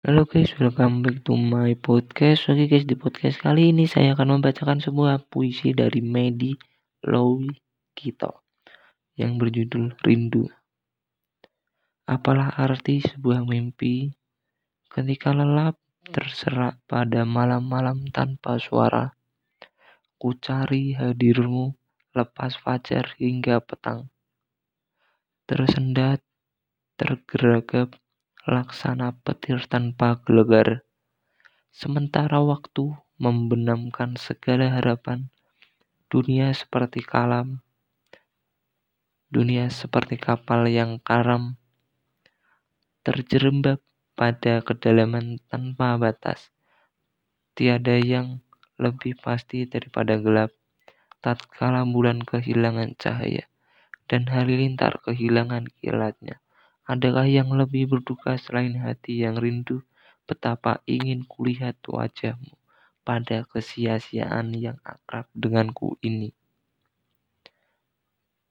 Halo guys, welcome back to my podcast. Oke guys, di podcast kali ini saya akan membacakan sebuah puisi dari Medi Low Kito yang berjudul Rindu. Apalah arti sebuah mimpi ketika lelap terserak pada malam-malam tanpa suara. Ku cari hadirmu lepas fajar hingga petang. Tersendat, tergeragap, laksana petir tanpa gelegar. Sementara waktu membenamkan segala harapan, dunia seperti kalam, dunia seperti kapal yang karam, terjerembab pada kedalaman tanpa batas. Tiada yang lebih pasti daripada gelap, tatkala bulan kehilangan cahaya dan halilintar kehilangan kilatnya. Adakah yang lebih berduka selain hati yang rindu? Betapa ingin kulihat wajahmu pada kesia-siaan yang akrab denganku ini.